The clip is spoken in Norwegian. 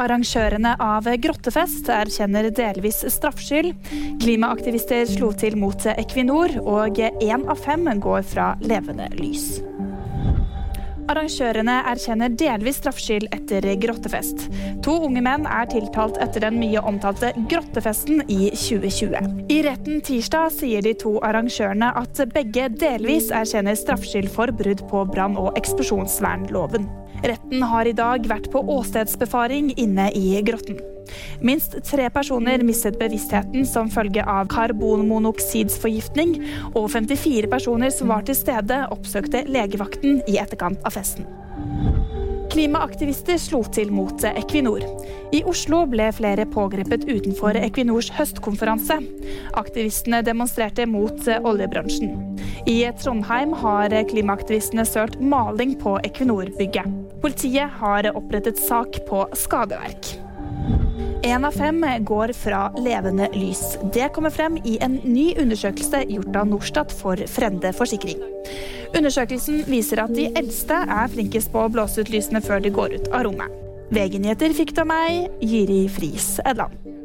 Arrangørene av grottefest erkjenner delvis straffskyld. Klimaaktivister slo til mot Equinor, og én av fem går fra levende lys. Arrangørene erkjenner delvis straffskyld etter grottefest. To unge menn er tiltalt etter den mye omtalte grottefesten i 2020. I retten tirsdag sier de to arrangørene at begge delvis erkjenner straffskyld for brudd på brann- og eksplosjonsvernloven. Retten har i dag vært på åstedsbefaring inne i grotten. Minst tre personer mistet bevisstheten som følge av karbonmonoksidsforgiftning, og 54 personer som var til stede, oppsøkte legevakten i etterkant av festen. Klimaaktivister slo til mot Equinor. I Oslo ble flere pågrepet utenfor Equinors høstkonferanse. Aktivistene demonstrerte mot oljebransjen. I Trondheim har klimaaktivistene sølt maling på Equinor-bygget. Politiet har opprettet sak på skadeverk. Én av fem går fra levende lys. Det kommer frem i en ny undersøkelse gjort av Norstat for Frende Forsikring. Undersøkelsen viser at de eldste er flinkest på å blåse ut lysene før de går ut av rommet. VG-nyheter fikk du av meg, Jiri Friis Edland.